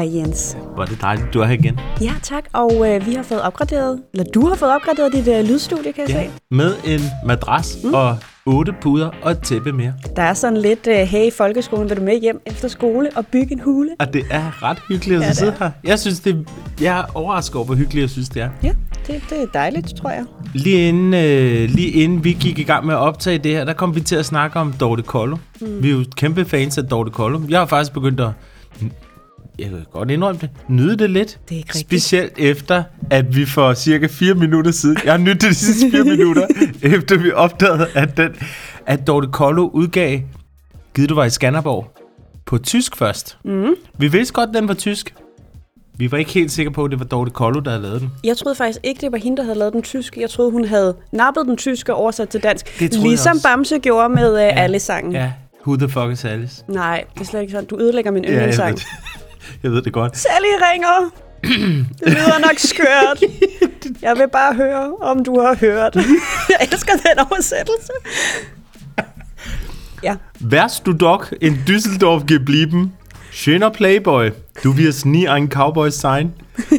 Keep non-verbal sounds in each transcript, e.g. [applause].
Hej Jens. Hvor er det dejligt, du er her igen. Ja, tak. Og øh, vi har fået opgraderet, eller du har fået opgraderet dit øh, lydstudie, kan jeg ja. se. Med en madras mm. og otte puder og et tæppe mere. Der er sådan lidt, øh, hey i folkeskolen, vil du med hjem efter skole og bygge en hule? Og det er ret hyggeligt at ja, sidde her. Jeg synes, det, jeg er overrasket over, hvor hyggeligt jeg synes, det er. Ja, det, det er dejligt, tror jeg. Lige inden, øh, lige inden vi gik i gang med at optage det her, der kom vi til at snakke om Dorte Kollo. Mm. Vi er jo kæmpe fans af Dorte Kollo. Jeg har faktisk begyndt at jeg kan godt indrømme det, nyde det lidt. Det er ikke rigtigt. Specielt efter, at vi for cirka 4 minutter siden, jeg har nydt det de sidste 4 [laughs] minutter, efter vi opdagede, at, den, at Dorte Kollo udgav Givet du var i Skanderborg på tysk først. Mm. Vi vidste godt, at den var tysk. Vi var ikke helt sikre på, at det var Dorte Kollo, der havde lavet den. Jeg troede faktisk ikke, det var hende, der havde lavet den tyske. Jeg troede, hun havde nappet den tyske og oversat til dansk. Ligesom. Bamse gjorde med uh, ja. alle sangen. Ja, Who the fuck is Alice? Nej, det er slet ikke sådan. Du ødelægger min Ja, yndlingssang. det. [laughs] jeg ved det godt. Sally ringer. Det lyder nok skørt. [laughs] Jeg vil bare høre, om du har hørt. [laughs] Jeg elsker den oversættelse. Ja, Wärst du doch in Düsseldorf geblieben? Schöner Playboy. Du wirst nie ein Cowboy sein.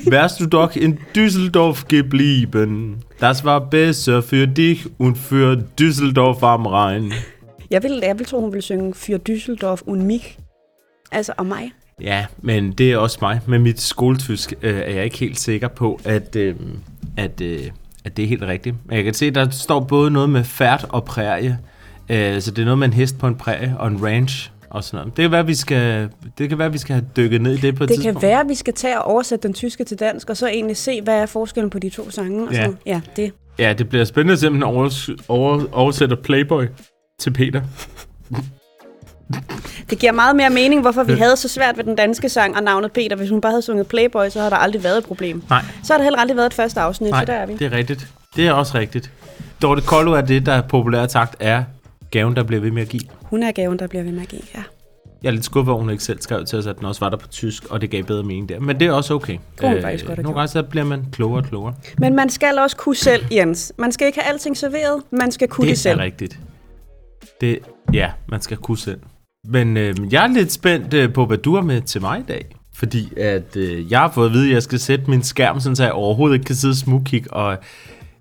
Wärst du doch in Düsseldorf geblieben? Das war besser für dich und für Düsseldorf am Rhein. jeg vil, jeg vil tro, hun ville synge Für Düsseldorf und mich. Altså om mig. Ja, men det er også mig. Med mit skoletysk øh, er jeg ikke helt sikker på, at, øh, at, øh, at det er helt rigtigt. Men jeg kan se, der står både noget med færd og prærie. Øh, så det er noget med en hest på en prærie og en ranch og sådan noget. Det kan være, vi skal, det kan være, vi skal have dykket ned i det på et Det tidspunkt. kan være, at vi skal tage og oversætte den tyske til dansk, og så egentlig se, hvad er forskellen på de to sange. Og Ja. så, ja, det. Ja, det bliver spændende at se, om den overs- over, oversætter Playboy til Peter. Det giver meget mere mening, hvorfor vi havde så svært ved den danske sang og navnet Peter. Hvis hun bare havde sunget Playboy, så havde der aldrig været et problem. Nej, Så har der heller aldrig været et første afsnit, nej så der er vi. det er rigtigt. Det er også rigtigt. Dorte Kollo er det, der er populært sagt er gaven, der bliver ved med at give. Hun er gaven, der bliver ved med at give. Ja. Jeg er lidt skuffet at hun ikke selv skrev til os, at den også var der på tysk, og det gav bedre mening der. Men det er også okay. kunne hun faktisk godt have Nogle gange så bliver man klogere og klogere. Men man skal også kunne selv, Jens. Man skal ikke have alting serveret, man skal kunne det, det selv. er rigtigt. Det, ja, man skal kunne selv. Men øh, jeg er lidt spændt øh, på, hvad du har med til mig i dag. Fordi at øh, jeg har fået at vide, at jeg skal sætte min skærm, sådan, så jeg overhovedet ikke kan sidde og smugkigge. Og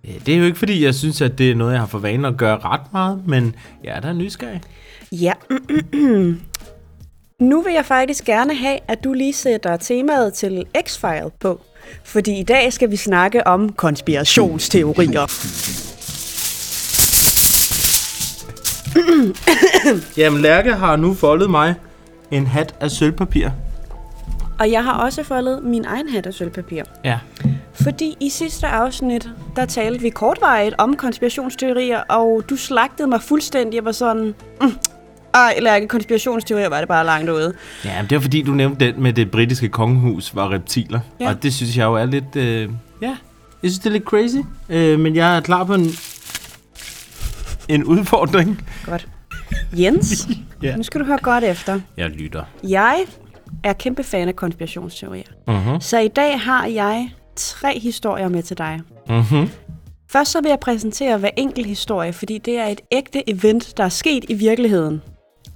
øh, det er jo ikke, fordi jeg synes, at det er noget, jeg har for vane at gøre ret meget. Men jeg er da nysgerrig. Ja. [clears throat] nu vil jeg faktisk gerne have, at du lige sætter temaet til X-File på. Fordi i dag skal vi snakke om konspirationsteorier. [laughs] Jamen, Lærke har nu foldet mig en hat af sølvpapir. Og jeg har også foldet min egen hat af sølvpapir. Ja. Fordi i sidste afsnit, der talte vi kortvarigt om konspirationsteorier, og du slagtede mig fuldstændig. Jeg var sådan, mm, ej, Lærke, konspirationsteorier var det bare langt ude. Ja, men det var fordi, du nævnte den med det britiske kongehus var reptiler. Ja. Ja. Og det synes jeg jo er lidt... Øh, ja, jeg synes, det er lidt crazy. Øh, men jeg er klar på en, en udfordring. Godt. Jens, [laughs] Ja. nu skal du høre godt efter. Jeg lytter. Jeg er kæmpe fan af konspirationsteorier. Mhm. Så i dag har jeg tre historier med til dig. Mhm. Først så vil jeg præsentere hver enkelt historie, fordi det er et ægte event, der er sket i virkeligheden.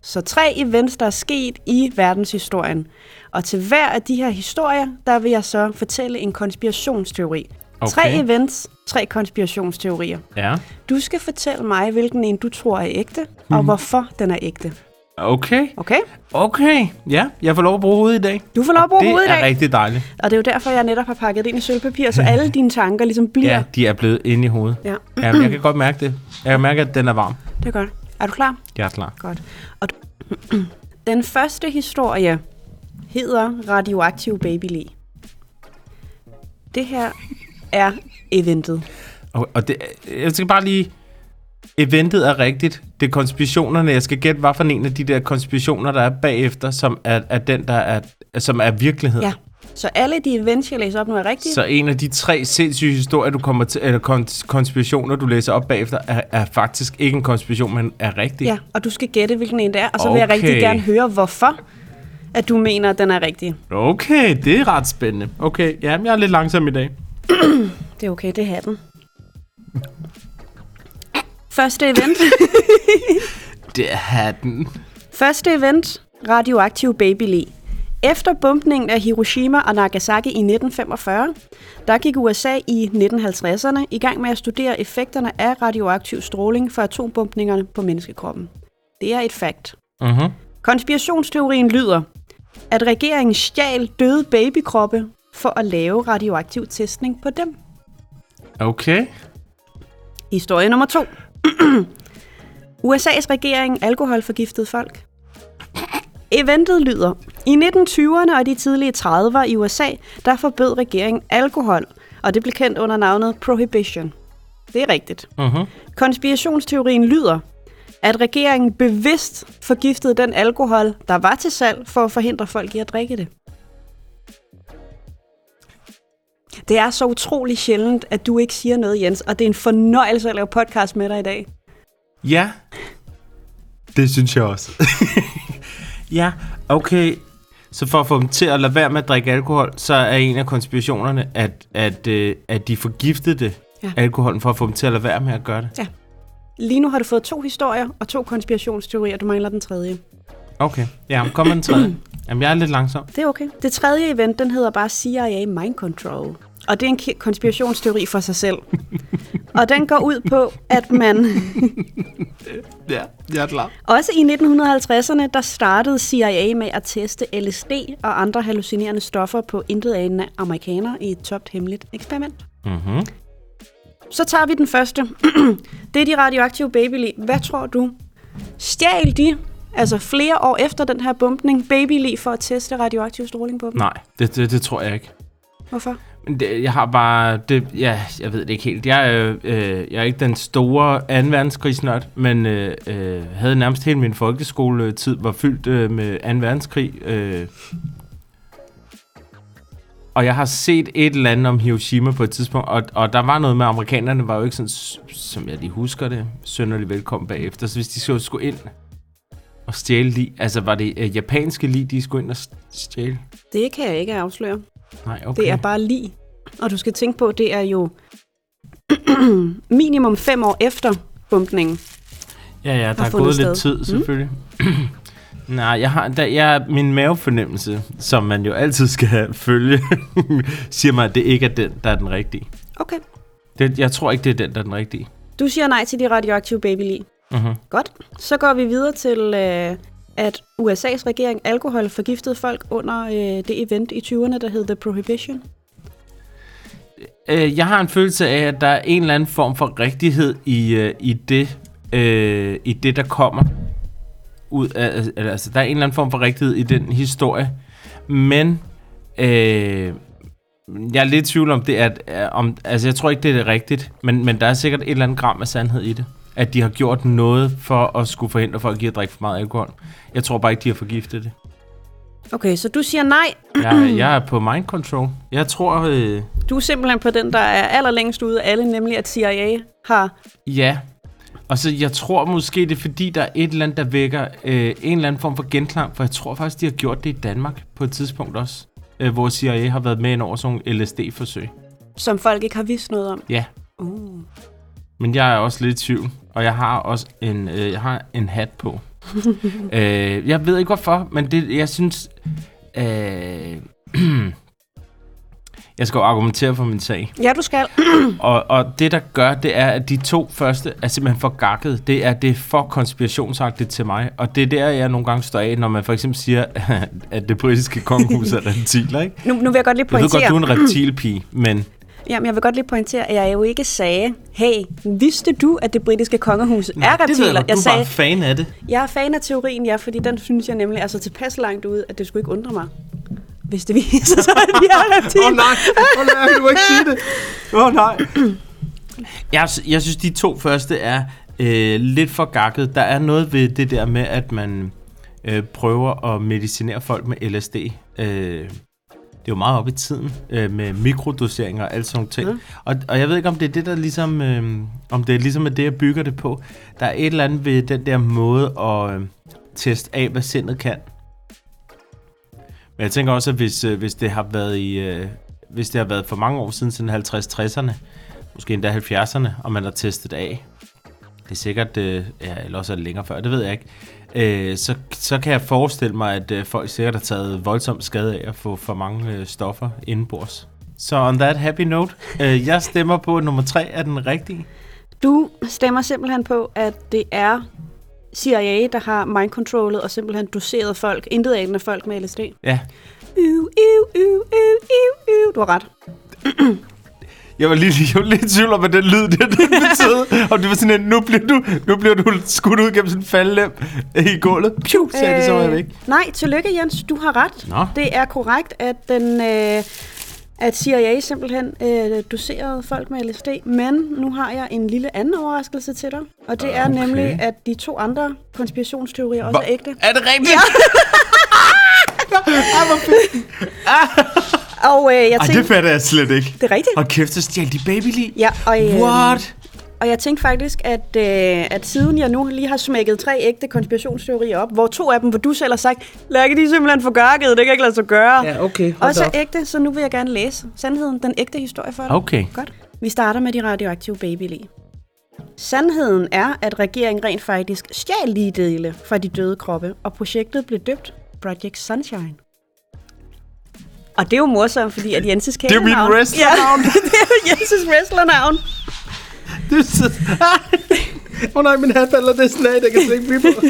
Så tre events, der er sket i verdenshistorien. Og til hver af de her historier, der vil jeg så fortælle en konspirationsteori. Okay. Tre events, tre konspirationsteorier. Ja. Du skal fortælle mig, hvilken en du tror er ægte, og Mhm. hvorfor den er ægte. Okay. Okay? Okay. Ja, jeg får lov at bruge hovedet i dag. Du får lov at bruge det hovedet i er dag. rigtig dejligt. Og det er jo derfor, jeg netop har pakket det ind i sølvpapir, så alle [laughs] dine tanker ligesom bliver... Ja, de er blevet inde i hovedet. ja. Ja, jeg kan godt mærke det. Jeg kan mærke, at den er varm. Det er godt. Er du klar? Jeg er klar. Godt. Og [clears throat] den første historie hedder Radioaktiv Baby Lee. Det her er eventet. Og, og det, jeg skal bare lige... Eventet er rigtigt. Det er konspirationerne. Jeg skal gætte, hvad for en af de der konspirationer, der er bagefter, som er, er den, der er, som er virkelighed. Ja. Så alle de events, jeg læser op nu, er rigtige. Så en af de tre sindssyge historier, du kommer til, eller kons- konspirationer, du læser op bagefter, er, er faktisk ikke en konspiration, men er rigtig. Ja, og du skal gætte, hvilken en det er. Og så vil jeg Okay. rigtig gerne høre, hvorfor at du mener, at den er rigtig. Okay, det er ret spændende. Okay, ja, jeg er lidt langsom i dag. [clears throat] Det er okay, det er den. Første event. [laughs] Det er hatten. Første event, radioaktiv baby Lee. Efter bombningen af Hiroshima og Nagasaki i 1945, der gik USA i 1950'erne i gang med at studere effekterne af radioaktiv stråling fra atombombningerne på menneskekroppen. Det er et fakt. Mhm. Konspirationsteorien lyder, at regeringen stjal døde babykroppe for at lave radioaktiv testning på dem. Okay. Historie nummer to. [clears throat] USA's regering alkoholforgiftede folk. Eventet lyder, i 1920'erne og de tidlige 30'ere i USA, der forbød regeringen alkohol, og det blev kendt under navnet Prohibition. Det er rigtigt. Mhm. Konspirationsteorien lyder, at regeringen bevidst forgiftede den alkohol, der var til salg, for at forhindre folk i at drikke det. Det er så utrolig sjældent, at du ikke siger noget, Jens, og det er en fornøjelse at lave podcast med dig i dag. Ja. Det synes jeg også. [laughs] ja, okay. Så for at få dem til at lade være med at drikke alkohol, så er en af konspirationerne, at, at, øh, at de forgiftede Ja. ja. alkoholen for at få dem til at lade være med at gøre det. Ja. Lige nu har du fået to historier og to konspirationsteorier. Du mangler den tredje. Okay. Ja, kom med den tredje. [clears throat] Jamen, jeg er lidt langsom. Det er okay. Det tredje event, den hedder bare CIA Mind Control. Og det er en konspirationsteori for sig selv. og den går ud på, at man [laughs] Ja, jeg er klar. også i 1950'erne, der startede CIA med at teste LSD og andre hallucinerende stoffer på intetanende amerikanere i et topt hemmeligt eksperiment. Mm-hmm. Så tager vi den første. [clears throat] det er de radioaktive babylig. Hvad tror du? Stjal de, altså flere år efter den her bumpning, babylig for at teste radioaktiv stråling på dem? Nej, det, det, det tror jeg ikke. Hvorfor? Men Det, jeg har bare... Det, ja, jeg ved det ikke helt. Jeg, er, øh, jeg er ikke den store 2. verdenskrigsnørd, men øh, øh, havde nærmest hele min folkeskoletid var fyldt øh, med 2. verdenskrig. Øh. Og jeg har set et eller andet om Hiroshima på et tidspunkt, og, og der var noget med, amerikanerne var jo ikke sådan, som jeg lige husker det, sønderlig velkommen bagefter. Så hvis de så skulle ind og stjæle lige, altså var det øh, japanske lige, de skulle ind og stjæle? Det kan jeg ikke afsløre. Nej, okay. Det er bare lige. Og du skal tænke på, det er jo [clears throat] minimum fem år efter bumpningen. Ja, ja, der er gået lidt sted. tid, selvfølgelig. [clears throat] Nej, jeg har, der, jeg, min mavefornemmelse, som man jo altid skal følge, [laughs] siger mig, at det ikke er den, der er den rigtige. Okay. Det, jeg tror ikke, det er den, der er den rigtige. Du siger nej til de radioaktive babylig. Mm-hmm. Godt. Så går vi videre til, øh, at USA's regering alkohol forgiftede folk under øh, det event i 20'erne, der hed The Prohibition. Øh, jeg har en følelse af, at der er en eller anden form for rigtighed i, øh, i, det, øh, i det, der kommer ud af... Øh, altså, der er en eller anden form for rigtighed i den historie. Men øh, jeg er lidt i tvivl om det, at... Øh, om, altså, jeg tror ikke, det er rigtigt, men, men der er sikkert et eller andet gram af sandhed i det. At de har gjort noget for at skulle forhindre folk i at drikke for meget alkohol. Jeg tror bare ikke, de har forgiftet det. Okay, så du siger nej. Jeg, jeg er på mind control. Jeg tror... Øh, Du er simpelthen på den, der er allerlængst ude af alle, nemlig at CIA har... Ja. Og så jeg tror måske, det er fordi, der er et eller andet, der vækker øh, en eller anden form for genklang, for jeg tror faktisk, de har gjort det i Danmark på et tidspunkt også, øh, hvor CIA har været med ind over sådan nogle LSD-forsøg. som folk ikke har vidst noget om. Ja, Uh. Men jeg er også lidt i tvivl, og jeg har også en, øh, jeg har en hat på. [laughs] øh, jeg ved ikke hvorfor, men det, jeg synes... Øh, [clears throat] jeg skal jo argumentere for min sag. Ja, du skal. [clears throat] Og, og det, der gør, det er, at de to første er simpelthen for gakket. Det er, det er for konspirationsagtigt til mig. Og det er der, jeg nogle gange står af, når man for eksempel siger, [laughs] at det britiske kongehus er [laughs] reptiler, ikke? Nu, nu vil jeg godt lige Jeg ved pointere... godt, du er en reptilpige, men Jamen, jeg vil godt lige pointere, at jeg jo ikke sagde, hey, vidste du, at det britiske kongehus Nej, er det ved reptiler? jeg, godt. jeg er sagde, bare fan af det. jeg er fan af teorien, ja, fordi den synes jeg nemlig er så tilpas langt ude, at det skulle ikke undre mig, hvis det viser sig, at vi er [laughs] reptiler. Åh oh, nej, åh oh, nej, du må ikke sige det. Åh oh, nej. Jeg, jeg synes, de to første er øh, lidt for gakket. Der er noget ved det der med, at man øh, prøver at medicinere folk med LSD. Øh, det er jo meget op i tiden øh, med mikrodoseringer og alt sådan nogle ting. Ja. Og, og jeg ved ikke, om det er det, der ligesom, øh, om det er ligesom er det, jeg bygger det på. Der er et eller andet ved den der måde at øh, teste af, hvad sindet kan. Men jeg tænker også, at hvis, øh, hvis det har været i, øh, hvis det har været for mange år siden, siden 50-60'erne, måske endda 70'erne, og man har testet af, det er sikkert, øh, ja, eller også er det længere før, det ved jeg ikke, øh, så, så kan jeg forestille mig, at øh, folk sikkert har taget voldsom skade af at få for mange øh, stoffer indenbords. Så on that happy note, øh, jeg stemmer på, at nummer tre er den rigtige. Du stemmer simpelthen på, at det er CIA, der har mindcontrollet og simpelthen doseret folk, intet af folk med LSD. Ja, Uh, uh, uh, uh, uh, uh. Du har ret. [clears throat] jeg var lige, jeg var lidt i tvivl om, hvad den lyd det, det betød. Og det var sådan en, nu bliver du, nu bliver du skudt ud gennem sådan en faldlem i gulvet. Piu, sagde det, så var jeg væk. Nej, tillykke Jens, du har ret. Nå. Det er korrekt, at den... Øh, at CIA simpelthen øh, doserede folk med LSD, men nu har jeg en lille anden overraskelse til dig, og det er Okay. nemlig, at de to andre konspirationsteorier også er ægte. Er det rigtigt? Ja. [laughs] Ej, hvor fedt. Og øh, jeg Ej, tænkte, det fatter jeg slet ikke. det er rigtigt. Og kæft, så stjal de baby lige. Ja, og, øh, What? Og jeg tænkte faktisk, at, øh, at siden jeg nu lige har smækket tre ægte konspirationsteorier op, hvor to af dem, hvor du selv har sagt, Lærke, de er simpelthen for gørket, det kan ikke lade sig gøre. Ja, okay. Også er ægte, så nu vil jeg gerne læse sandheden, den ægte historie for dig. Okay. Godt. Vi starter med de radioaktive babylig. Sandheden er, at regeringen rent faktisk stjal lige dele fra de døde kroppe, og projektet blev døbt Project Sunshine. Og det er jo morsomt, fordi at Jenses er jo mit kælenavn... wrestlernavn. Ja, [laughs] det er Jenses wrestlernavn. Det er så... Åh oh, nej, min hat falder det af, der kan slet ikke blive på.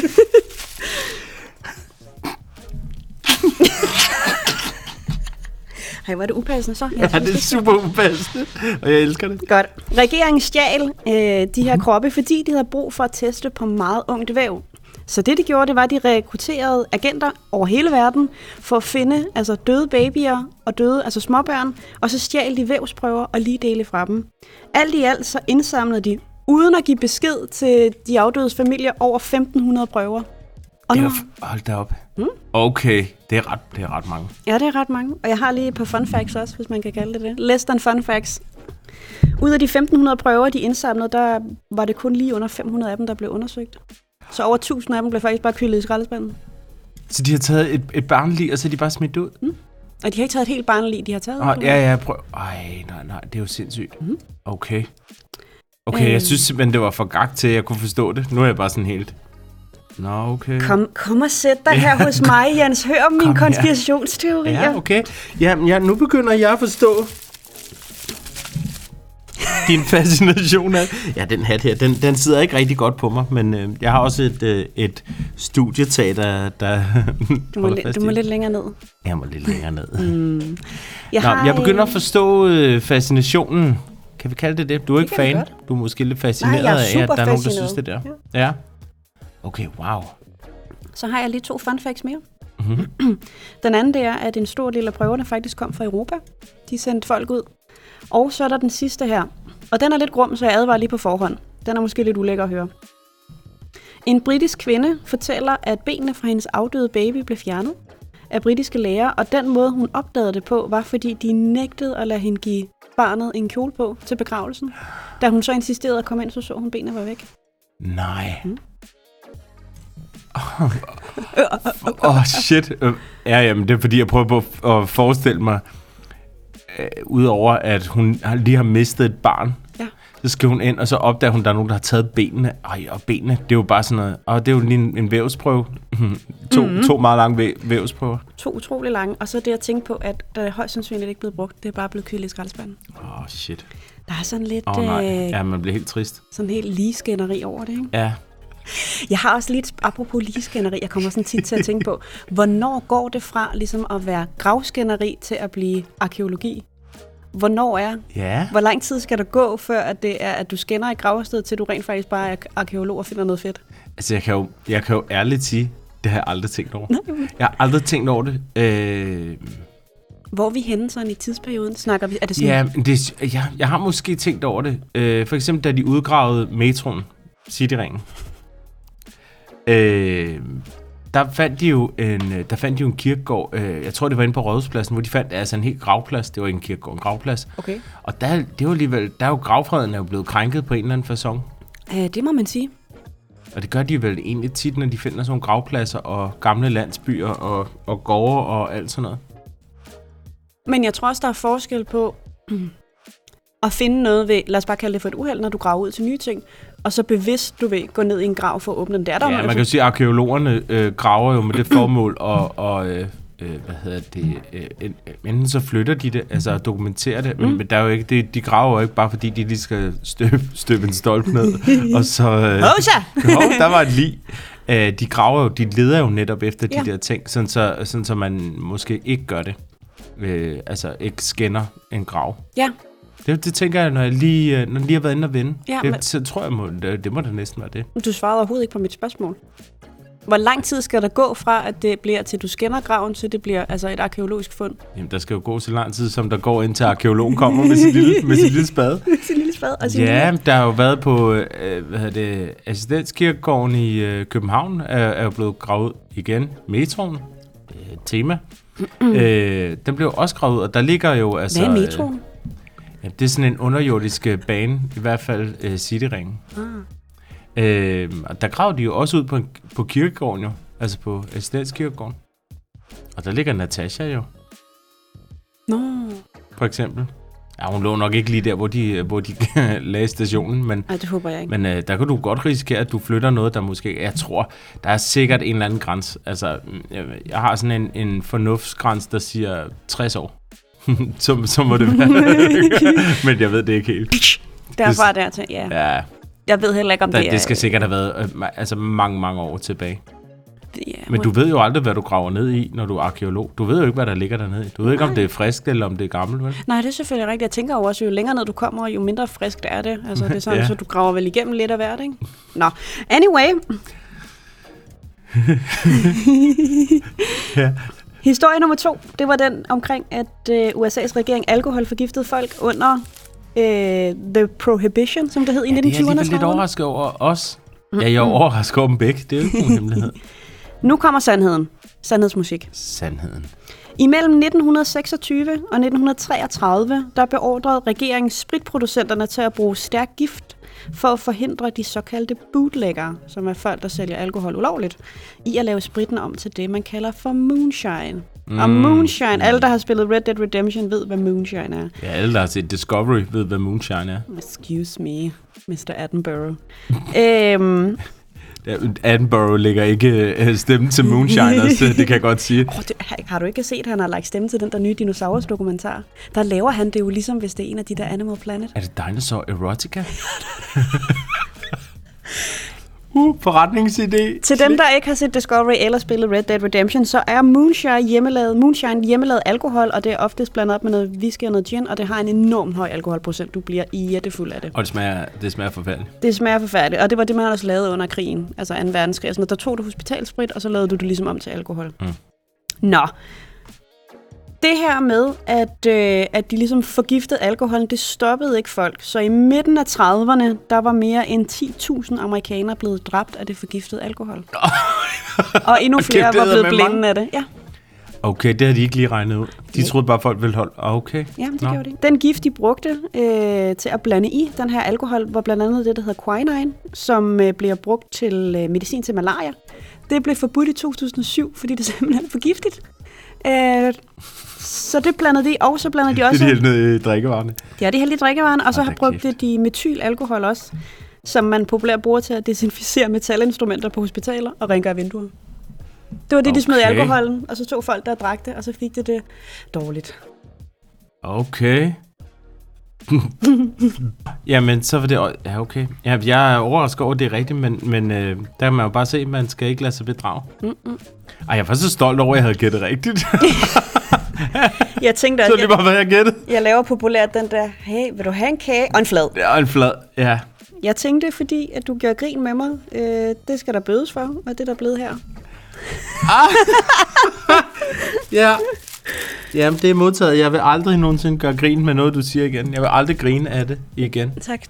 Det upassende så? Ja, det er super upassende, og jeg elsker det. Godt. Regeringen stjal øh, de her kroppe, fordi de havde brug for at teste på meget ungt væv. Så det, de gjorde, det var, at de rekrutterede agenter over hele verden for at finde altså, døde babyer og døde altså småbørn, og så stjal de vævsprøver og lige dele fra dem. Alt i alt så indsamlede de, uden at give besked til de afdødes familier, over 1.500 prøver. Og Det nu, er, f- hold da op. Okay, det er, ret, det er ret mange. Ja, det er ret mange. Og jeg har lige et par fun facts også, hvis man kan kalde det det. Less than fun facts. Ud af de 1.500 prøver, de indsamlede, der var det kun lige under 500 af dem, der blev undersøgt. Så over 1.000 af dem blev faktisk bare kyldet i skraldespanden. Så de har taget et, et barnlig, og så er de bare smidt ud? Mm. Og de har ikke taget et helt barnlig, de har taget. Oh, ja, ja, prøv. Ej, nej, nej, det er jo sindssygt. Mm. Okay. Okay, Øhm. jeg synes simpelthen, det var for gagt til, at jeg kunne forstå det. Nu er jeg bare sådan helt... Nå, okay. Kom, kom og sæt dig her hos mig, Jens. Hør om mine konspirationsteorier. Ja, okay. Ja, ja, nu begynder jeg at forstå din fascination af... Ja, den hat her, den, den sidder ikke rigtig godt på mig, men øh, jeg har også et, øh, et studietag, der, der [laughs] Du må, li- du må det. lidt længere ned. Jeg må lidt længere ned. Jeg, Nå, jeg begynder at forstå øh, fascinationen. Kan vi kalde det det? Du er ikke kan vi fan. Du er måske lidt fascineret Nej, af, at der er nogen, der synes det der. Ja. ja. Okay, wow. Så har jeg lige to fun facts mere. Mhm. [clears throat] Den anden det er, at en stor del af prøverne faktisk kom fra Europa. De sendte folk ud. Og så er der den sidste her. Og den er lidt grum, så jeg advarer lige på forhånd. Den er måske lidt ulækker at høre. En britisk kvinde fortæller, at benene fra hendes afdøde baby blev fjernet af britiske læger, og den måde, hun opdagede det på, var fordi de nægtede at lade hende give barnet en kjole på til begravelsen. Da hun så insisterede at komme ind, så så hun, at benene var væk. Nej. Åh, [laughs] oh, shit. Øh, Ja, jamen, det er fordi, jeg prøver på at forestille mig, øh, udover at hun lige har mistet et barn, Ja. så skal hun ind, og så opdager hun, at der er nogen, der har taget benene. Ej, og benene, det er jo bare sådan noget, og det er jo lige en, en vævsprøve. [laughs] to, mm-hmm. to meget lange væ- vævsprøver. To utrolig lange, og så det at tænke på, at der er højst sandsynligt ikke blevet brugt. Det er bare blevet kyldet i skraldespanden. Åh, oh, shit. Der er sådan lidt Åh, oh, nej. øh, Ja, man bliver helt trist. sådan helt ligeskænderi over det, ikke? Ja. Jeg har også lidt, apropos ligeskænderi, jeg kommer sådan tit til at tænke på, hvornår går det fra ligesom at være gravskænderi til at blive arkeologi? Hvornår er? Ja. Hvor lang tid skal der gå, før at det er, at du skænder i gravstedet, til du rent faktisk bare er arkeolog og finder noget fedt? Altså, jeg kan jo, jeg kan jo ærligt sige, det har jeg aldrig tænkt over. Jeg har aldrig tænkt over det. Øh, Hvor er vi henne sådan i tidsperioden? Snakker vi, er det sådan, ja, det, jeg, jeg har måske tænkt over det. Øh, for eksempel, da de udgravede metroen, Cityringen. Øh, der fandt de jo en, øh, der fandt de jo en kirkegård, øh, jeg tror det var inde på Rådhuspladsen, hvor de fandt altså en helt gravplads. Det var ikke en kirkegård, en gravplads. Okay, Og der, det var alligevel, der er jo gravfreden er jo blevet krænket på en eller anden façon. øh, det må man sige. Og det gør de vel egentlig tit, når de finder sådan nogle gravpladser og gamle landsbyer og, og gårde og alt sådan noget. Men jeg tror også, der er forskel på, [clears throat] at finde noget ved, lad os bare kalde det for et uheld, når du graver ud til nye ting, og så bevidst, du ved, gå ned i en grav for at åbne den. Det er der Ja, man kan jo sige, at arkeologerne øh, graver jo med det formål, og, og øh, øh, hvad hedder det, øh, en- enten så flytter de det, altså dokumenterer det, mm. men, men der er jo ikke, det, de graver jo ikke bare fordi, de lige skal støbe, støbe en stolp ned, [laughs] og så... Øh! [laughs] Hov, der var et lig. Øh, de graver jo, de leder jo netop efter de Ja. der ting, sådan så, sådan så man måske ikke gør det. Øh, altså ikke scanner en grav. Ja, Det, det tænker jeg, når jeg lige, øh, når jeg lige har været inde og vende. Ja, det, men- Så tror jeg, må, det, det må da næsten være det. du svarede overhovedet ikke på mit spørgsmål. Hvor lang tid skal der gå fra, at det bliver til, du scanner graven, til det bliver altså et arkeologisk fund? Jamen, der skal jo gå så lang tid, som der går indtil arkeologen kommer med sin lille, med sin lille spade. [laughs] Sin lille spade og sin Ja, lille... der har jo været på, øh, hvad hedder det, Assistenskirkegården i øh, København, er, er jo blevet gravet igen. Metroen, øh, tema. [clears throat] øh, den blev også gravet ud, og der ligger jo altså... Hvad er øh, metroen? Ja, det er sådan en underjordisk øh, bane, i hvert fald øh, Cityringen. Ah. Øh, og der gravede de jo også ud på, en- på kirkegården jo, altså på Assistenskirkegården. Og der ligger Natasha jo, Nå, for eksempel. Ja, hun lå nok ikke lige der, hvor de, hvor de [laughs] lagde stationen, men, Ej, det håber jeg ikke. men øh, der kan du godt risikere, at du flytter noget, der måske... Jeg tror, der er sikkert en eller anden grænse. Altså, mm, jeg, jeg har sådan en, en fornuftsgrænse, der siger 60 år. [laughs] så, så må det være. [laughs] men jeg ved det ikke helt. Derfra og dertil, ja. Ja, Jeg ved heller ikke, om Der, det er... det skal sikkert have været øh, altså mange, mange år tilbage. Ja, Men du ved jo aldrig, hvad du graver ned i, når du er arkeolog. Du ved jo ikke, hvad der ligger dernede i. Du ved ikke, om Nej. det er frisk, eller om det er gammelt, vel? Nej, det er selvfølgelig rigtigt. Jeg tænker jo også, jo længere ned du kommer, jo mindre friskt er det. Altså, det er sådan, ja. så du graver vel igennem lidt af hvert, ikke? Nå, anyway. [laughs] Ja. Historie nummer to, det var den omkring, at øh, USA's regering alkohol forgiftede folk under øh, The Prohibition, som det hed i Ja, det er jeg 1920'erne. lidt overrasket over os. Ja, jeg er overrasket over dem begge. Det er jo ikke nogen hemmelighed. Nu kommer sandheden. Sandhedsmusik. Sandheden. Imellem 1926 og 1933, der beordrede regeringen spritproducenterne til at bruge stærk gift for at forhindre de såkaldte bootleggere, som er folk, der sælger alkohol ulovligt, i at lave spritten om til det, man kalder for moonshine. Mm. Og moonshine, alle der har spillet Red Dead Redemption ved, hvad moonshine er. Ja, alle, der har set Discovery, ved, hvad moonshine er. Excuse me, Mr. Attenborough. øhm, Attenborough lægger ikke øh, stemmen til Moonshiners, [laughs] det kan jeg godt sige. oh, det, har- har du ikke set, at han har lagt stemme til den der nye dinosaurus-dokumentar? Der laver han det jo ligesom, hvis det er en af de der Animal Planet. Er det Dinosaur Erotica? [laughs] uh, forretningsidé. Til dem, der ikke har set Discovery eller spillet Red Dead Redemption, så er moonshine hjemmelavet, moonshine hjemmelavet alkohol, og det er oftest blandet op med noget whisky og noget gin, og det har en enorm høj alkoholprocent. Du bliver jættefuld af det. Og det smager, det smager forfærdeligt. Det smager forfærdeligt, og det var det, man også lavede under krigen, altså 2. verdenskrig. Altså, der tog du hospitalsprit, og så lavede du det ligesom om til alkohol. Mm. Nå. Det her med, at, øh, at de ligesom forgiftede alkoholen, det stoppede ikke folk. Så i midten af 30'erne, der var mere end 10.000 amerikanere blevet dræbt af det forgiftede alkohol. [laughs] og endnu flere det var blevet blinde mange. af det. Ja, Okay, det havde de ikke lige regnet ud. De troede bare, folk ville holde. Ah, okay. ja det Nå. gjorde det. Den gift, de brugte øh, til at blande i den her alkohol, var blandt andet det, der hedder quinine, som øh, bliver brugt til øh, medicin til malaria. Det blev forbudt i 2007, fordi det [laughs] simpelthen er for giftigt. Øh, så det blandede de, og så blandede de Det er også... de helt ned i drikkevarerne. Ja, de heldige drikkevaren, og så Hold har brugte de metylalkohol også, som man populært bruger til at desinficere metalinstrumenter på hospitaler og rengøre vinduer. Det var det, de smed i Okay. alkoholen, og så tog folk, der drak det, og så fik det det dårligt. Okay. [laughs] Jamen, så var det... Ja, okay. Ja, jeg er overrasket over, at det er rigtigt, men, men øh, der kan man jo bare se, at man skal ikke lade sig bedrage. Mm-mm. Ej, jeg var så stolt over, at jeg havde gættet rigtigt. [laughs] Jeg tænkte, [laughs] så at er det bare, hvad jeg gættede. jeg laver populært den der, hey, vil du have en kage og en flad? Det er en flad. Ja. Jeg tænkte, fordi at du gjorde grin med mig, øh, det skal der bødes for, og det er der blevet her. Ja. Jamen, det er modtaget. Jeg vil aldrig nogensinde gøre grin med noget, du siger igen. Jeg vil aldrig grine af det igen. Tak.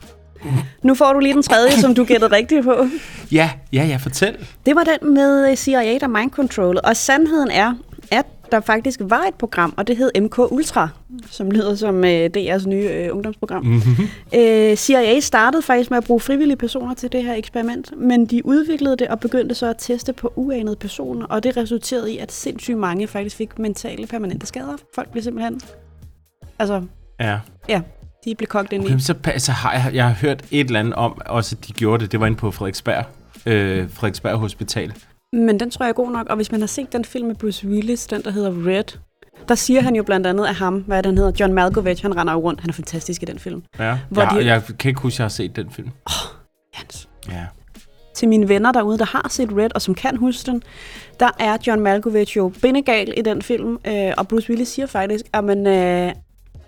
Nu får du lige den tredje, som du gættede rigtigt på. Ja, ja, ja, fortæl. Det var den med øh, CIA, der mindcontrollede. Og sandheden er, der faktisk var et program, og det hed MK Ultra, som lyder som øh, DR's nye øh, ungdomsprogram. Mm-hmm. Øh, CIA startede faktisk med at bruge frivillige personer til det her eksperiment, men de udviklede det og begyndte så at teste på uanede personer, og det resulterede i, at sindssygt mange faktisk fik mentale permanente skader. Folk blev simpelthen... Altså, Ja. de de blev kogt ind i. Jamen, så altså, har jeg, jeg har hørt et eller andet om, også de gjorde det. Det var inde på Frederiksberg, øh, Frederiksberg Hospital. Men den tror jeg er god nok, og hvis man har set den film med Bruce Willis, den der hedder Red, der siger han jo blandt andet af ham, hvad han hedder, John Malkovich, han render jo rundt, han er fantastisk i den film. Ja. Hvor jeg, de- jeg kan ikke huske, at jeg har set den film. Hans. Ja. Til mine venner derude, der har set Red, og som kan huske den, der er John Malkovich jo bindegal i den film, øh, og Bruce Willis siger faktisk, at man, øh,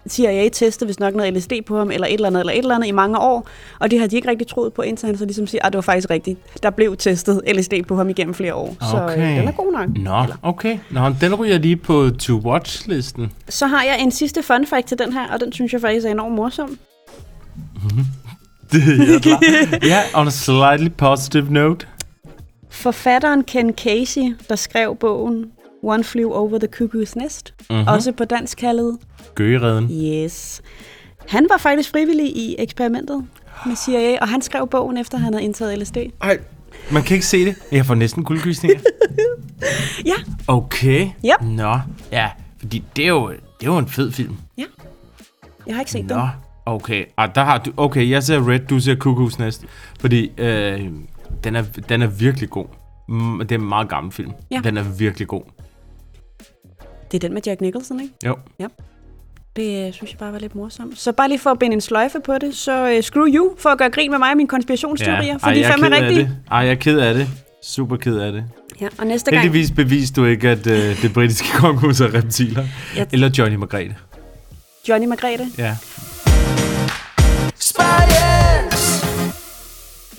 CIA testede hvis nok noget LSD på ham, eller et eller andet, eller et eller andet i mange år, og det har de ikke rigtig troet på, indtil han så ligesom siger, at det var faktisk rigtigt. Der blev testet LSD på ham igennem flere år, så øh, Okay. den er god nok. Nå, okay. Nå, den ryger lige på to-watch-listen. Så har jeg en sidste fun fact til den her, og den synes jeg faktisk er enormt morsom. [laughs] Det er. Ja, on a slightly positive note. Forfatteren Ken Casey, der skrev bogen One Flew Over the Cuckoo's Nest, Mhm. mm-hmm. også på dansk kaldet Gøgereden. Yes. Han var faktisk frivillig i eksperimentet med CIA, og han skrev bogen efter, han havde indtaget LSD. Ej, man kan ikke se det. Jeg får næsten kuldegysninger. [laughs] Ja. Okay. Yep. Nå, ja. Fordi det er jo, det er jo en fed film. Jeg har ikke set den. Nå, okay. Og der har du, okay, jeg ser Red, du ser Cuckoo's Nest. Fordi øh, den, er, den er virkelig god. Mm, Det er en meget gammel film. Ja. Den er virkelig god. Det er den med Jack Nicholson, ikke? Jo. Det øh, synes jeg bare var lidt morsomt. Så bare lige for at binde en sløjfe på det, så uh, screw you for at gøre grin med mig og mine konspirationsteorier, for Ej, de er er fandme rigtige. Ej, jeg er ked af det. Super ked af det. Ja, og næste gang... Heldigvis beviste du ikke, at øh, det britiske [laughs] kongehus er reptiler. Ja. Eller Johnny Margrethe. Johnny Margrethe, Ja.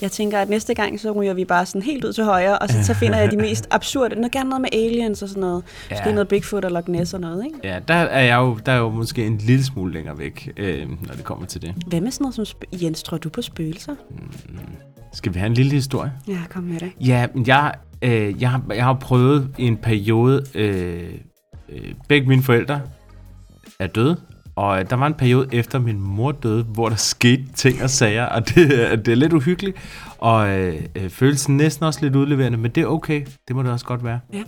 Jeg tænker, at næste gang, så ryger vi bare sådan helt ud til højre, og så, så finder jeg de mest [laughs] absurde, noget, gerne noget med aliens og sådan noget. Ja. Måske noget Bigfoot og Loch Ness og noget, ikke? Ja, der er jeg jo, der er jo måske en lille smule længere væk, øh, når det kommer til det. Hvad med sådan noget som... Sp- Jens, tror du på spøgelser? Skal vi have en lille historie? Ja, kom med det. Ja, men jeg, øh, jeg, har, jeg har prøvet i en periode, øh, øh, begge mine forældre er døde, og øh, der var en periode efter min mor døde, hvor der skete ting og sager, og det, er- det er lidt uhyggeligt, og øh, øh, føles næsten også lidt udleverende, men det er okay, det må det også godt være. Ja.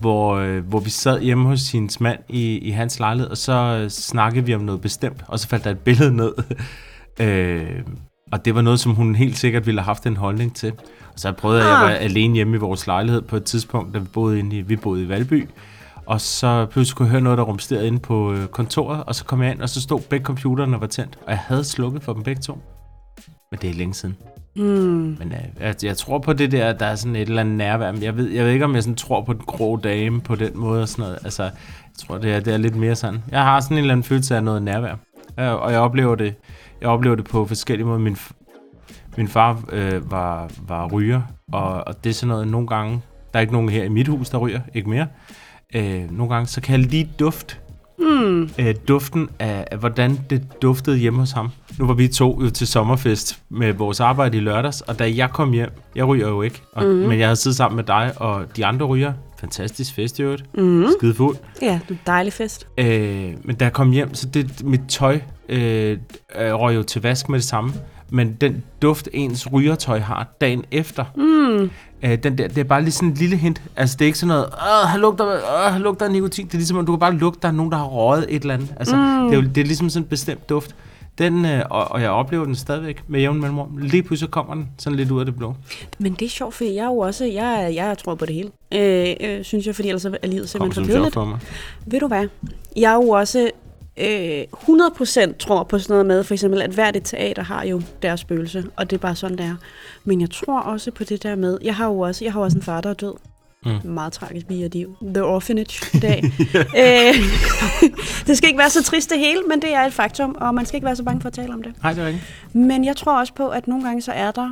Hvor, øh, hvor vi sad hjemme hos hendes mand i, i hans lejlighed, og så øh, snakkede vi om noget bestemt, og så faldt der et billede ned, [laughs] øh, og det var noget, som hun helt sikkert ville have haft en holdning til. Og så prøvede jeg, jeg var Ah. alene hjemme i vores lejlighed på et tidspunkt, da vi boede inde i, vi boede i Valby. Og så pludselig kunne jeg høre noget, der rumsterede inde på øh, kontoret, og så kom jeg ind, og så stod begge computerne og var tændt, og jeg havde slukket for dem begge to. Men det er længe siden. Hmm. Men øh, jeg, jeg tror på det der, der er sådan et eller andet nærvær. Jeg ved, jeg ved ikke, om jeg sådan tror på den grå dame på den måde og sådan noget. Altså, jeg tror, det er, det er lidt mere sådan. Jeg har sådan en eller anden følelse af noget nærvær. Øh, og jeg oplever det, jeg oplever det på forskellige måder. Min, min far øh, var, var ryger, og, og det er sådan noget, nogle gange, der er ikke nogen her i mit hus, der ryger, ikke mere. Øh, nogle gange, så kan jeg lige dufte Hmm. øh, duften af, af, hvordan det duftede hjemme hos ham. Nu var vi to jo til sommerfest med vores arbejde i lørdags, og da jeg kom hjem, jeg ryger jo ikke, og, mm-hmm. men jeg havde siddet sammen med dig og de andre ryger. Fantastisk fest i øvrigt. Mm. Skide fuld. Ja, en dejlig fest. Øh, men da jeg kom hjem, så det, mit tøj øh, øh, røg jo til vask med det samme. Men den duft, ens rygertøj har dagen efter, Mm. øh, den der, det er bare lige sådan en lille hint. Altså, det er ikke sådan noget, åh, her lugter, åh, her lugter af nikotin. Det er ligesom, at du kan bare lugte, der er nogen, der har røget et eller andet. Altså, mm. det, er jo, det er ligesom sådan en bestemt duft. Den, øh, og, og jeg oplever den stadigvæk med jævn mellemrum. Lige pludselig kommer den sådan lidt ud af det blå. Men det er sjovt, for jeg er jo også, jeg, jeg tror på det hele, øh, øh, synes jeg, fordi ellers er livet simpelthen for kedeligt. Ved du hvad? Jeg er jo også øh, 100% tror på sådan noget med, for eksempel, at hvert et teater har jo deres spøgelse, og det er bare sådan, det er. Men jeg tror også på det der med, jeg har jo også, jeg har også en far, der er død. Mm. Meget tragisk biodiv. The Orphanage i dag. [laughs] øh, [laughs] det skal ikke være så trist det hele, men det er et faktum, og man skal ikke være så bange for at tale om det. Nej, det er rigtigt. Men jeg tror også på, at nogle gange så er der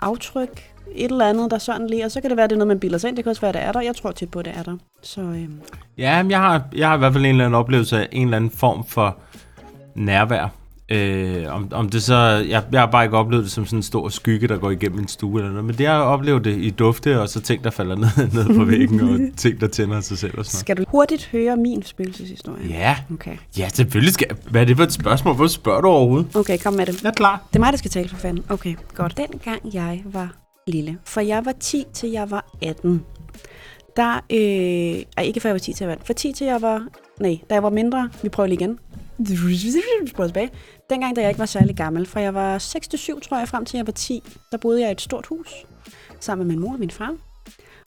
aftryk, et eller andet, der sådan lige, og så kan det være, det er noget, man bilder sig ind. Det kan også være, det er der. Jeg tror tit på, det er der. Så øhm, Ja, jeg har, jeg har i hvert fald en eller anden oplevelse af en eller anden form for nærvær. Øh, om, om det så, jeg, jeg har bare ikke oplevet det som sådan en stor skygge, der går igennem en stue eller noget, men det har jeg oplevet det i dufte, og så ting, der falder [laughs] ned, ned på væggen, og [laughs] ting, der tænder sig selv og sådan skal du hurtigt høre min spøgelseshistorie? noget. Ja, Okay. ja, selvfølgelig skal jeg. Hvad er det for et spørgsmål? Hvor spørger du overhovedet? Okay, kom med det. Jeg er klar. Det er mig, der skal tale for fanden. Okay, godt. Dengang jeg var lille, for jeg var 10 til jeg var 18, der, øh, ej, ikke fra jeg var 10 til jeg var 18, for 10 til jeg var, nej, da jeg var mindre, vi prøver lige igen. Prøver tilbage. Dengang, da jeg ikke var særlig gammel, fra jeg var 6-7, tror jeg, frem til jeg var 10, der boede jeg i et stort hus, sammen med min mor og min far.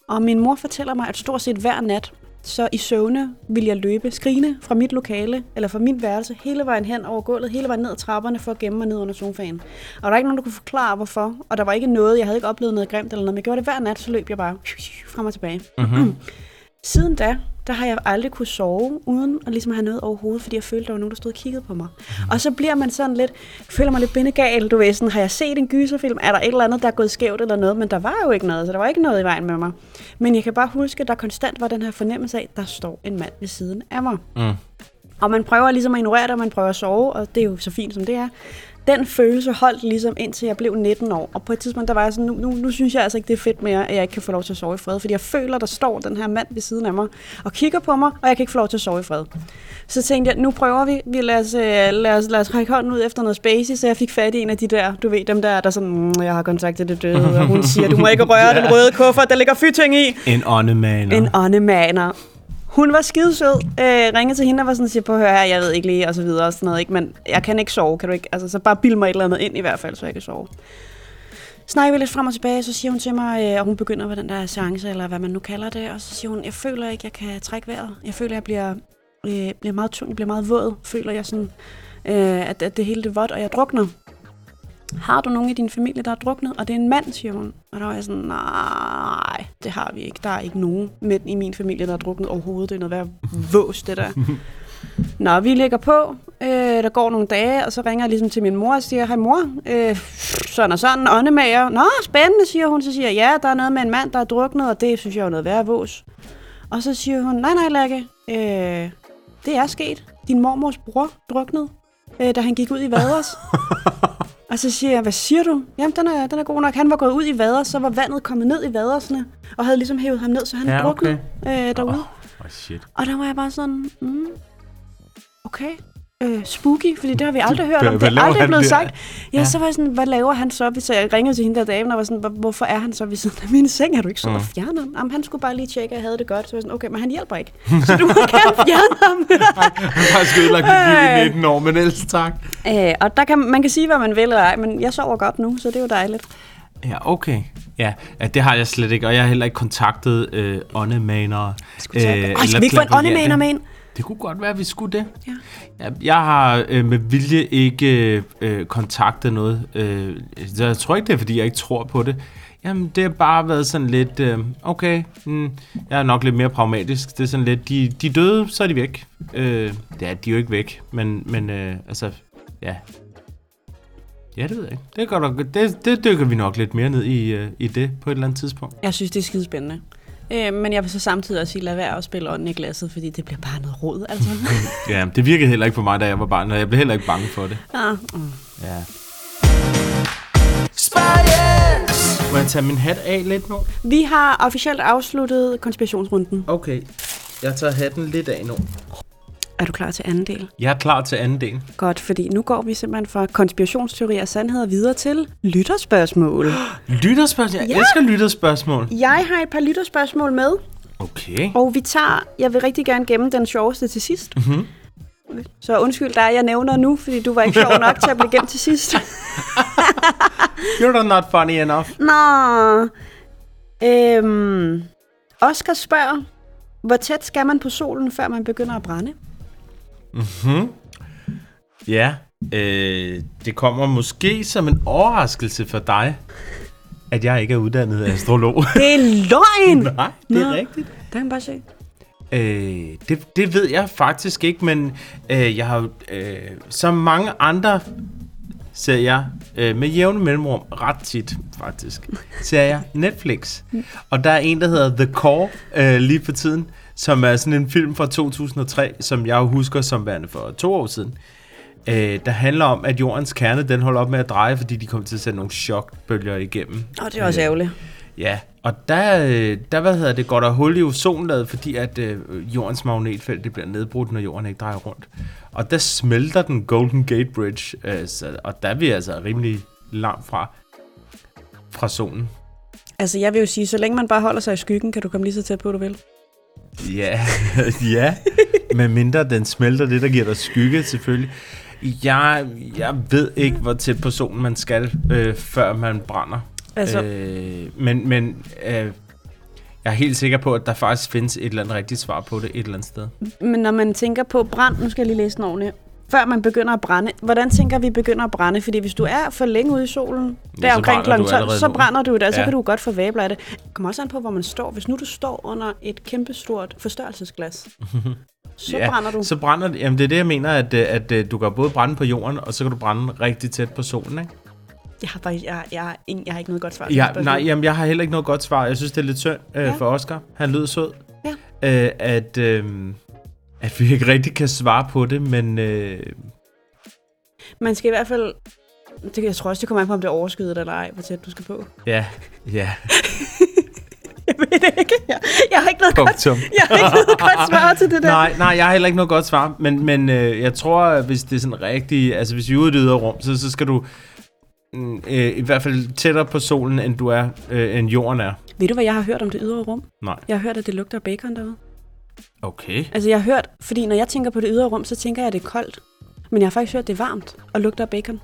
Og min mor fortæller mig, at stort set hver nat, så i søvne ville jeg løbe skrigende fra mit lokale, eller fra mit værelse, hele vejen hen over gulvet, hele vejen ned ad trapperne for at gemme mig ned under sofaen. Og der var ikke nogen, der kunne forklare, hvorfor. Og der var ikke noget, jeg havde ikke oplevet noget grimt eller noget, men jeg gjorde det hver nat, så løb jeg bare frem og tilbage. Mm-hmm. [clears throat] Siden da, der har jeg aldrig kunne sove, uden at ligesom have noget overhovedet, fordi jeg følte, der var nogen, der stod og kiggede på mig. Og så bliver man sådan lidt, føler mig lidt bindegal, du ved, sådan, har jeg set en gyserfilm, er der et eller andet, der er gået skævt eller noget, men der var jo ikke noget, så der var ikke noget i vejen med mig. Men jeg kan bare huske, at der konstant var den her fornemmelse af, at der står en mand ved siden af mig. Mm. Og man prøver ligesom at ignorere det, og man prøver at sove, og det er jo så fint, som det er. Den følelse holdt ligesom indtil jeg blev 19 år. Og på et tidspunkt, der var jeg sådan, nu, nu, nu synes jeg altså ikke, det er fedt mere, at jeg ikke kan få lov til at sove i fred. Fordi jeg føler, der står den her mand ved siden af mig og kigger på mig, og jeg kan ikke få lov til at sove i fred. Så tænkte jeg, nu prøver vi, vi lad, os, øh, lad, os, lad os række hånden ud efter noget spacey, så jeg fik fat i en af de der, du ved, dem der, der sådan, mm, jeg har kontaktet det døde, og hun siger, du må ikke røre [laughs] den røde kuffert, der ligger fyting i. En åndemaner. En åndemaner. Hun var skidesød, øh, ringede til hende og var sådan, siger på, hør her, jeg ved ikke lige, og så videre, og sådan noget, ikke? men jeg kan ikke sove, kan du ikke? Altså, så bare bild mig et eller andet ind i hvert fald, så jeg kan sove. Snakker vi lidt frem og tilbage, så siger hun til mig, øh, og hun begynder med den der seance, eller hvad man nu kalder det, og så siger hun, jeg føler ikke, jeg kan trække vejret. Jeg føler, jeg bliver, øh, bliver meget tung, jeg bliver meget våd. Føler jeg sådan, øh, at, at det hele det er vådt, og jeg drukner. Har du nogen i din familie, der er druknet? Og det er en mand, siger hun. Og der var jeg sådan, nej, det har vi ikke. Der er ikke nogen mænd i min familie, der er druknet overhovedet. Det er noget værd vås, det der. [laughs] Nå, vi lægger på. Øh, der går nogle dage, og så ringer jeg ligesom til min mor og siger, hej mor, øh, sådan og sådan, åndemager. Nå, spændende, siger hun. Så siger jeg, ja, der er noget med en mand, der er druknet, og det synes jeg er noget værd vås. Og så siger hun, nej, nej, Lærke, øh, det er sket. Din mormors bror druknede, øh, da han gik ud i vaders. [laughs] Og så siger jeg, hvad siger du? Jamen, den er, den er god nok. Han var gået ud i vader, så var vandet kommet ned i vadersne, og havde ligesom hævet ham ned, så han Ja, druknede okay. øh, derude. Oh, shit. Og der var jeg bare sådan, mm, okay, øh, spooky, fordi det har vi aldrig hørt om. hvad Det er aldrig blevet der? sagt. Ja, Ja. så var jeg sådan, hvad laver han så? Så jeg ringede til hende der dame, og var sådan, "Hvor- hvorfor er han så ved siden af min seng? Er du ikke så Mm. fjerne ham? Jamen, han skulle bare lige tjekke, at jeg havde det godt. Så var jeg sådan, okay, men han hjælper ikke. Så du må gerne fjerne ham. [laughs] Han har faktisk ødelagt mit liv i 19 år, men ellers tak. øh, og der kan, man kan sige, hvad man vil eller ej, men jeg sover godt nu, så det er jo dejligt. Ja, okay. Ja, ja, det har jeg slet ikke, og jeg har heller ikke kontaktet øh, åndemanere. Øh, Ej, skal vi ikke få en åndemaner med ind? Det kunne godt være, at vi skulle det. Ja. Ja, jeg har øh, med vilje ikke øh, kontaktet noget. Øh, jeg tror ikke, det er, fordi jeg ikke tror på det. Jamen, det har bare været sådan lidt, øh, okay, mm, jeg er nok lidt mere pragmatisk. Det er sådan lidt, de, de døde, så er de væk. Øh, ja, de er jo ikke væk, men, men øh, altså, ja. Ja, det ved jeg ikke. Det, nok, det, det dykker vi nok lidt mere ned i, øh, i det på et eller andet tidspunkt. Jeg synes, det er skidespændende. Øh, men jeg vil så samtidig også sige, lad være at spille ånden i glasset, fordi det bliver bare noget råd, altså. [laughs] Ja, det virkede heller ikke på mig, da jeg var barn, og jeg blev heller ikke bange for det. ah, mm. Ja. Science! Må jeg tage min hat af lidt nu? Vi har officielt afsluttet konspirationsrunden. Okay, jeg tager hatten lidt af nu. Er du klar til anden del? Jeg er klar til anden del. Godt, fordi nu går vi simpelthen fra konspirationsteorier og sandheder videre til lytterspørgsmål. [gasps] Lytterspørgsmål. Jeg Ja. elsker lytterspørgsmål. Jeg har et par lytterspørgsmål med, Okay. og vi tager, jeg vil rigtig gerne gemme den sjoveste til sidst. Mhm. Så undskyld dig, jeg nævner nu, fordi du var ikke sjov nok til at blive gemt til sidst. [laughs] You're not funny enough. Nå. Øhm, Oscar spørger, hvor tæt skal man på solen, før man begynder at brænde? Hmm? Ja, øh, det kommer måske som en overraskelse for dig, at jeg ikke er uddannet astrolog. [laughs] Det er løgn! [laughs] Nej, det er Nå. rigtigt. Der kan bare se. Øh, det, det ved jeg faktisk ikke, men øh, jeg har øh, som mange andre ser jeg øh, med jævne mellemrum, ret tit faktisk, ser jeg Netflix. Og der er en, der hedder The Core øh, lige for tiden, som er sådan en film fra 2003, som jeg husker som værende for to år siden. Øh, der handler om, at jordens kerne den holder op med at dreje, fordi de kommer til at sætte nogle chokbølger igennem. Åh, det er også ærgerligt. Ja, og der, øh, der hvad hedder det, går der hul i ozonlaget, fordi at øh, jordens magnetfelt det bliver nedbrudt, når jorden ikke drejer rundt. Og der smelter den Golden Gate Bridge, øh, så, og der er vi altså rimelig langt fra, fra solen. Altså, jeg vil jo sige, så længe man bare holder sig i skyggen, kan du komme lige så tæt på, du vil. Ja, [laughs] ja, Med mindre den smelter det, der giver dig skygge, selvfølgelig. Jeg, jeg ved ikke, hvor tæt på solen man skal, øh, før man brænder. Altså- Øh, men men øh, jeg er helt sikker på, at der faktisk findes et eller andet rigtigt svar på det et eller andet sted. Men når man tænker på brand, nu skal jeg lige læse den ordentligt. Før man begynder at brænde, hvordan tænker vi begynder at brænde? Fordi hvis du er for længe ude i solen, Ja, der så omkring kl. du 12, allerede så brænder du der, så Ja. kan du godt få vabler af det. Det kommer også an på, hvor man står. Hvis nu du står under et kæmpestort forstørrelsesglas, [laughs] så Ja, brænder du. Så brænder det. Jamen, det er det, jeg mener, at, øh, at, at du kan både brænde på jorden, og så kan du brænde rigtig tæt på solen, ikke? Jeg har, faktisk, jeg, jeg, ingen, jeg har ikke noget godt svar. Ja, nej, jamen, jeg har heller ikke noget godt svar. Jeg synes, det er lidt synd øh, Ja. for Oscar. Han lød sød. Ja. Øh, at, øh, at vi ikke rigtig kan svare på det, men øh, Man skal i hvert fald... Det, jeg tror også, det kommer an på, om det er overskyet eller ej, hvor tæt du skal på. ja, ja, [laughs] Jeg ved det ikke. Jeg, jeg har ikke noget godt, punktum. [laughs] jeg har ikke noget godt svar til det der. Nej, nej, jeg har heller ikke noget godt svar, men, men øh, jeg tror, hvis det er sådan rigtig, altså hvis vi er ude i det ydre rum, så, så skal du øh, i hvert fald tættere på solen, end du er, øh, end jorden er. Ved du, hvad jeg har hørt om det ydre rum? Nej. Jeg har hørt, at det lugter af bacon derude. Okay. Altså, jeg har hørt, fordi når jeg tænker på det ydre rum, så tænker jeg, at det er koldt. Men jeg har faktisk hørt, at det er varmt og lugter af bacon.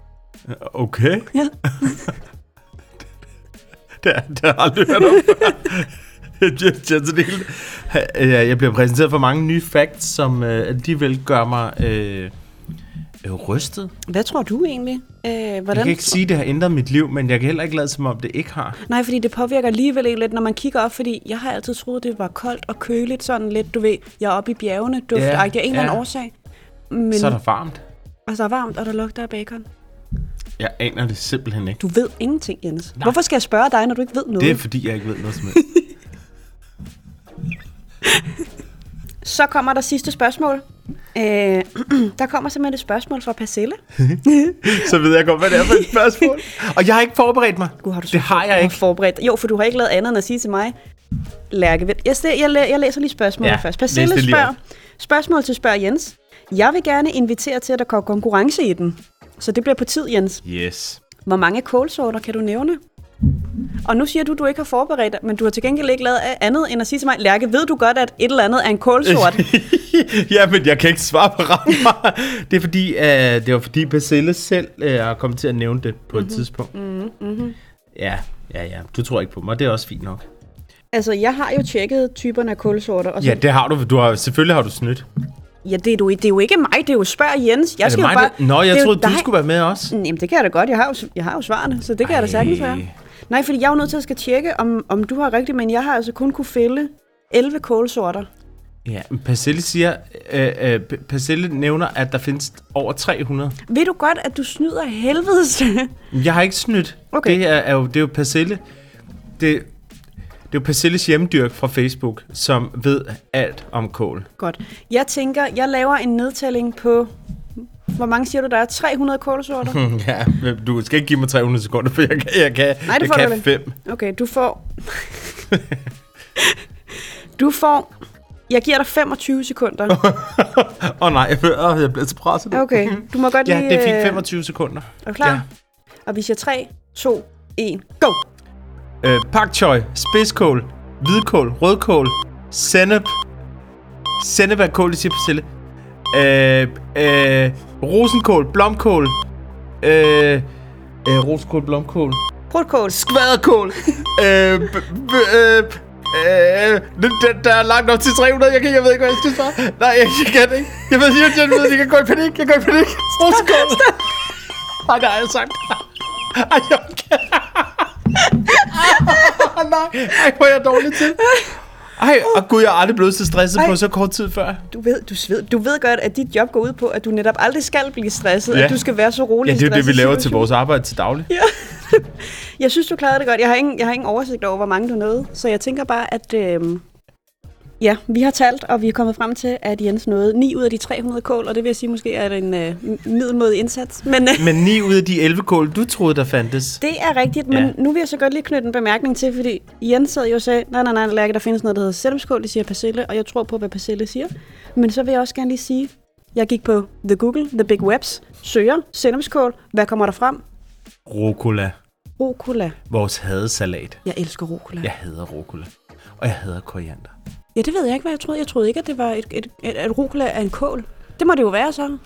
Okay. Ja. [laughs] det, det har jeg aldrig hørt om [laughs] jeg, jeg bliver præsenteret for mange nye facts, som øh, alligevel gør mig øh, øh, rystet. Hvad tror du egentlig? Øh, Jeg hvordan? kan ikke sige, at det har ændret mit liv, men jeg kan heller ikke lade som om, det ikke har. Nej, fordi det påvirker alligevel en lidt, når man kigger op, fordi jeg har altid troet, det var koldt og køligt, sådan lidt, du ved, jeg er oppe i bjergene, duft, Ja, ja, af en eller anden ja. årsag. Men, Så er der varmt. og så er varmt, og der lugter af bacon. Jeg aner det simpelthen ikke. Du ved ingenting, Jens. Nej. Hvorfor skal jeg spørge dig, når du ikke ved noget? Det er fordi, jeg ikke ved noget som helst. [laughs] Så kommer der sidste spørgsmål. Øh, [clears throat] der kommer simpelthen et spørgsmål fra Persille. [laughs] så ved jeg godt, hvad det er for et spørgsmål. Og jeg har ikke forberedt mig. Gud, har du det har jeg ikke. forberedt. Jo, for du har ikke lavet andet end at sige til mig, Lærke, jeg, jeg, jeg, jeg læser lige spørgsmålet Ja, først. lige spørger, spørgsmål til spørger Jens. Jeg vil gerne invitere til, at der kommer konkurrence i den. Så det bliver på tid, Jens. Yes. Hvor mange kålsorter kan du nævne? Og nu siger du, du ikke har forberedt dig, men du har til gengæld ikke lavet andet end at sige til mig, Lærke, ved du godt, at et eller andet er en kålsort? [laughs] ja, men jeg kan ikke svare på rammer. Det er fordi, uh, det var fordi Basile selv uh, har kommet til at nævne det på et tidspunkt. mm-hmm. Ja, ja, ja. Du tror ikke på mig. Det er også fint nok. Altså, jeg har jo tjekket typerne af kålsorter. Og så, Ja, det har du. du har, selvfølgelig har du snydt. ja det, er du, det er jo ikke mig, det er jo spørg Jens. Jeg er det skal mig, bare, der... Nå, jeg det troede, du dig. skulle være med også. Jamen, det kan jeg da godt. Jeg har jo, jeg har jo svarene, så det kan jeg da sagtens være. Nej, fordi jeg er jo nødt til at skal tjekke, om, om du har rigtigt, men jeg har altså kun kunne fælde 11 kålsorter. Ja, men siger, øh, øh, Persille nævner, at der findes over 300. Ved du godt, at du snyder helvedes? Jeg har ikke snydt. Okay. Det er, er jo, det er jo Persille. Det, det er jo Persilles hjemdyrk fra Facebook, som ved alt om kål. godt. Jeg tænker, jeg laver en nedtælling på... Hvor mange siger du, der er? 300 kålsorter? [laughs] ja, du skal ikke give mig 300 sekunder, for jeg kan, jeg kan, Nej, det jeg får du kan vel. fem. Okay, du får... du får... Jeg giver dig 25 sekunder. [laughs] Åh oh, nej, jeg, øh, jeg bliver så presset. Okay, du må godt Ja, lige... det fik øh, 25 sekunder. Er du klar? Ja. Og vi siger 3, 2, 1, go! Øh, pak choy, spidskål, hvidkål, rødkål, sennep. Sennep er kål, det siger Persille. Øh, øh, rosenkål, blomkål. Øh, øh, rosenkål, blomkål. Brutkål. Skvaderkål. [laughs] øh, b- b- øh, øh, der, der er langt op til 300. Jeg, kan, jeg ved ikke, hvad jeg skal svare. Nej, jeg, jeg kan ikke. Jeg ved, jeg, jeg, ved, jeg kan gå i panik. Jeg går i panik. Rosenkål. Ej, det har jeg sagt. Ej, jeg kan. [laughs] Nej, ej, hvor er jeg dårlig til. Ej, og gud, jeg er aldrig blevet så stresset Ej. på så kort tid før. Du ved, du, ved, du ved godt, at dit job går ud på, at du netop aldrig skal blive stresset. Ja. At du skal være så rolig Ja, det er jo det, vi laver til vores arbejde til daglig. Ja. [laughs] jeg synes, du klarede det godt. Jeg har ingen, jeg har ingen oversigt over, hvor mange du nåede. Så jeg tænker bare, at øh, ja, vi har talt, og vi er kommet frem til, at Jens nåede 9 ud af de 300 kål, og det vil jeg sige måske er en øh, middelmådig indsats. Men øh, Men 9 ud af de 11 kål, du troede, der fandtes. det er rigtigt, men Ja. nu vil jeg så godt lige knytte en bemærkning til, fordi Jens sad jo og sagde, nej, nej, nej, Lærke, der findes noget, der hedder sellemskål, det siger persille, og jeg tror på, hvad persille siger. Men så vil jeg også gerne lige sige, jeg gik på The Google, The Big Webs, søger sellemskål, hvad kommer der frem? Rucola. Rucola. Vores hadesalat. Jeg elsker rucola. Jeg hader rucola. Og jeg hader koriander. Ja, det ved jeg ikke, hvad jeg troede. Jeg troede ikke, at det var et, et, et, at rucola er en kål. Det må det jo være så.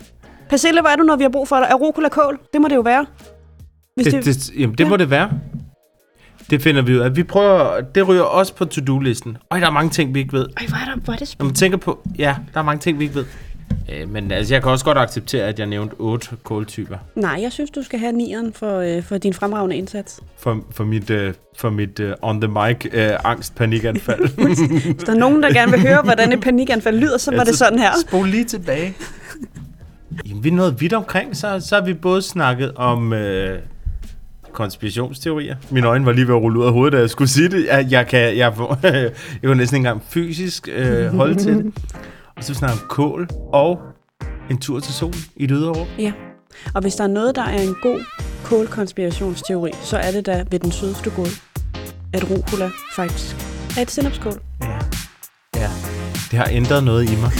Persille, hvad er du, når vi har brug for dig? Er rucola kål? Det må det jo være. Hvis Det, det, jamen, det ja. må det være. Det finder vi ud af. Vi prøver, det ryger også på to-do-listen. Øj, der er mange ting, vi ikke ved. Ej, hvor er, der, hvor er det Når spændende. man tænker på, ja, der er mange ting, vi ikke ved. Øh, men altså, jeg kan også godt acceptere, at jeg nævnte otte kåltyper Nej, jeg synes, du skal have nieren for, øh, for din fremragende indsats. for, for mit, uh, for mit uh, on the mic uh, angst panikanfald. [laughs] Hvis der er nogen, der gerne vil høre, hvordan et panikanfald lyder, så var det sådan her. Spol lige tilbage. Jamen, vi er nået vidt omkring, så, så har vi både snakket om øh, konspirationsteorier. Mine øjne var lige ved at rulle ud af hovedet, da jeg skulle sige det. Jeg, jeg, kan, jeg, [laughs] jeg kunne næsten ikke engang fysisk øh, holde til det. Så snakker vi om kål og en tur til solen i det ydre rum. Ja. Og hvis der er noget, der er en god kålkonspirationsteori, så er det da ved den sydeste gård, at rucola faktisk er et sennepskål. Ja. ja. Det har ændret noget i mig.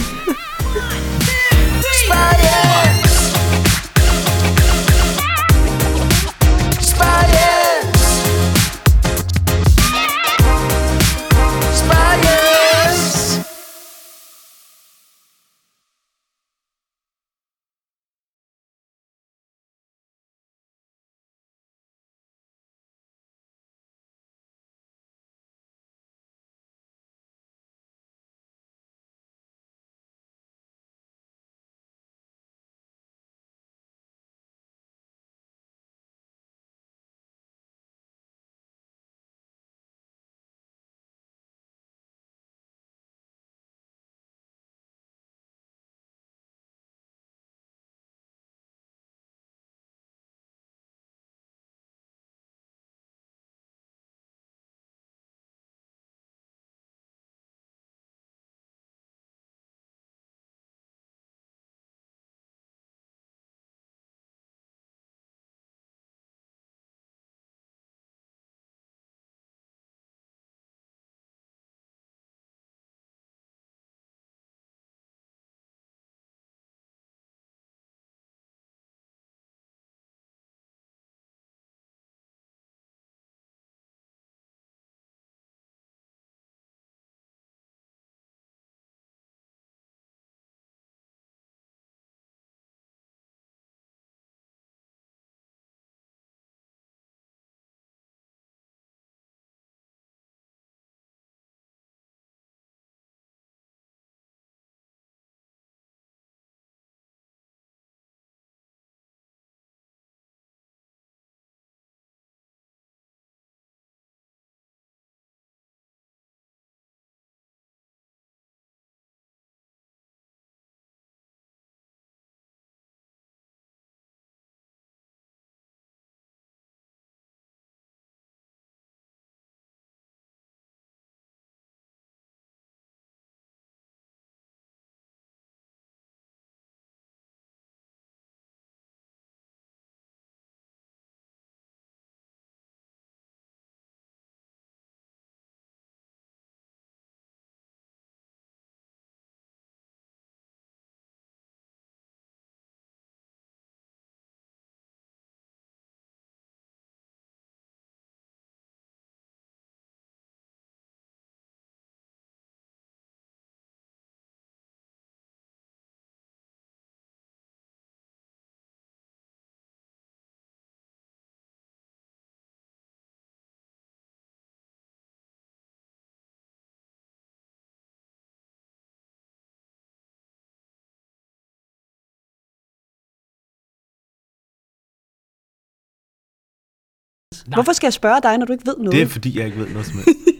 Hvorfor skal jeg spørge dig, når du ikke ved noget? Det er fordi, jeg ikke ved noget som helst. [laughs]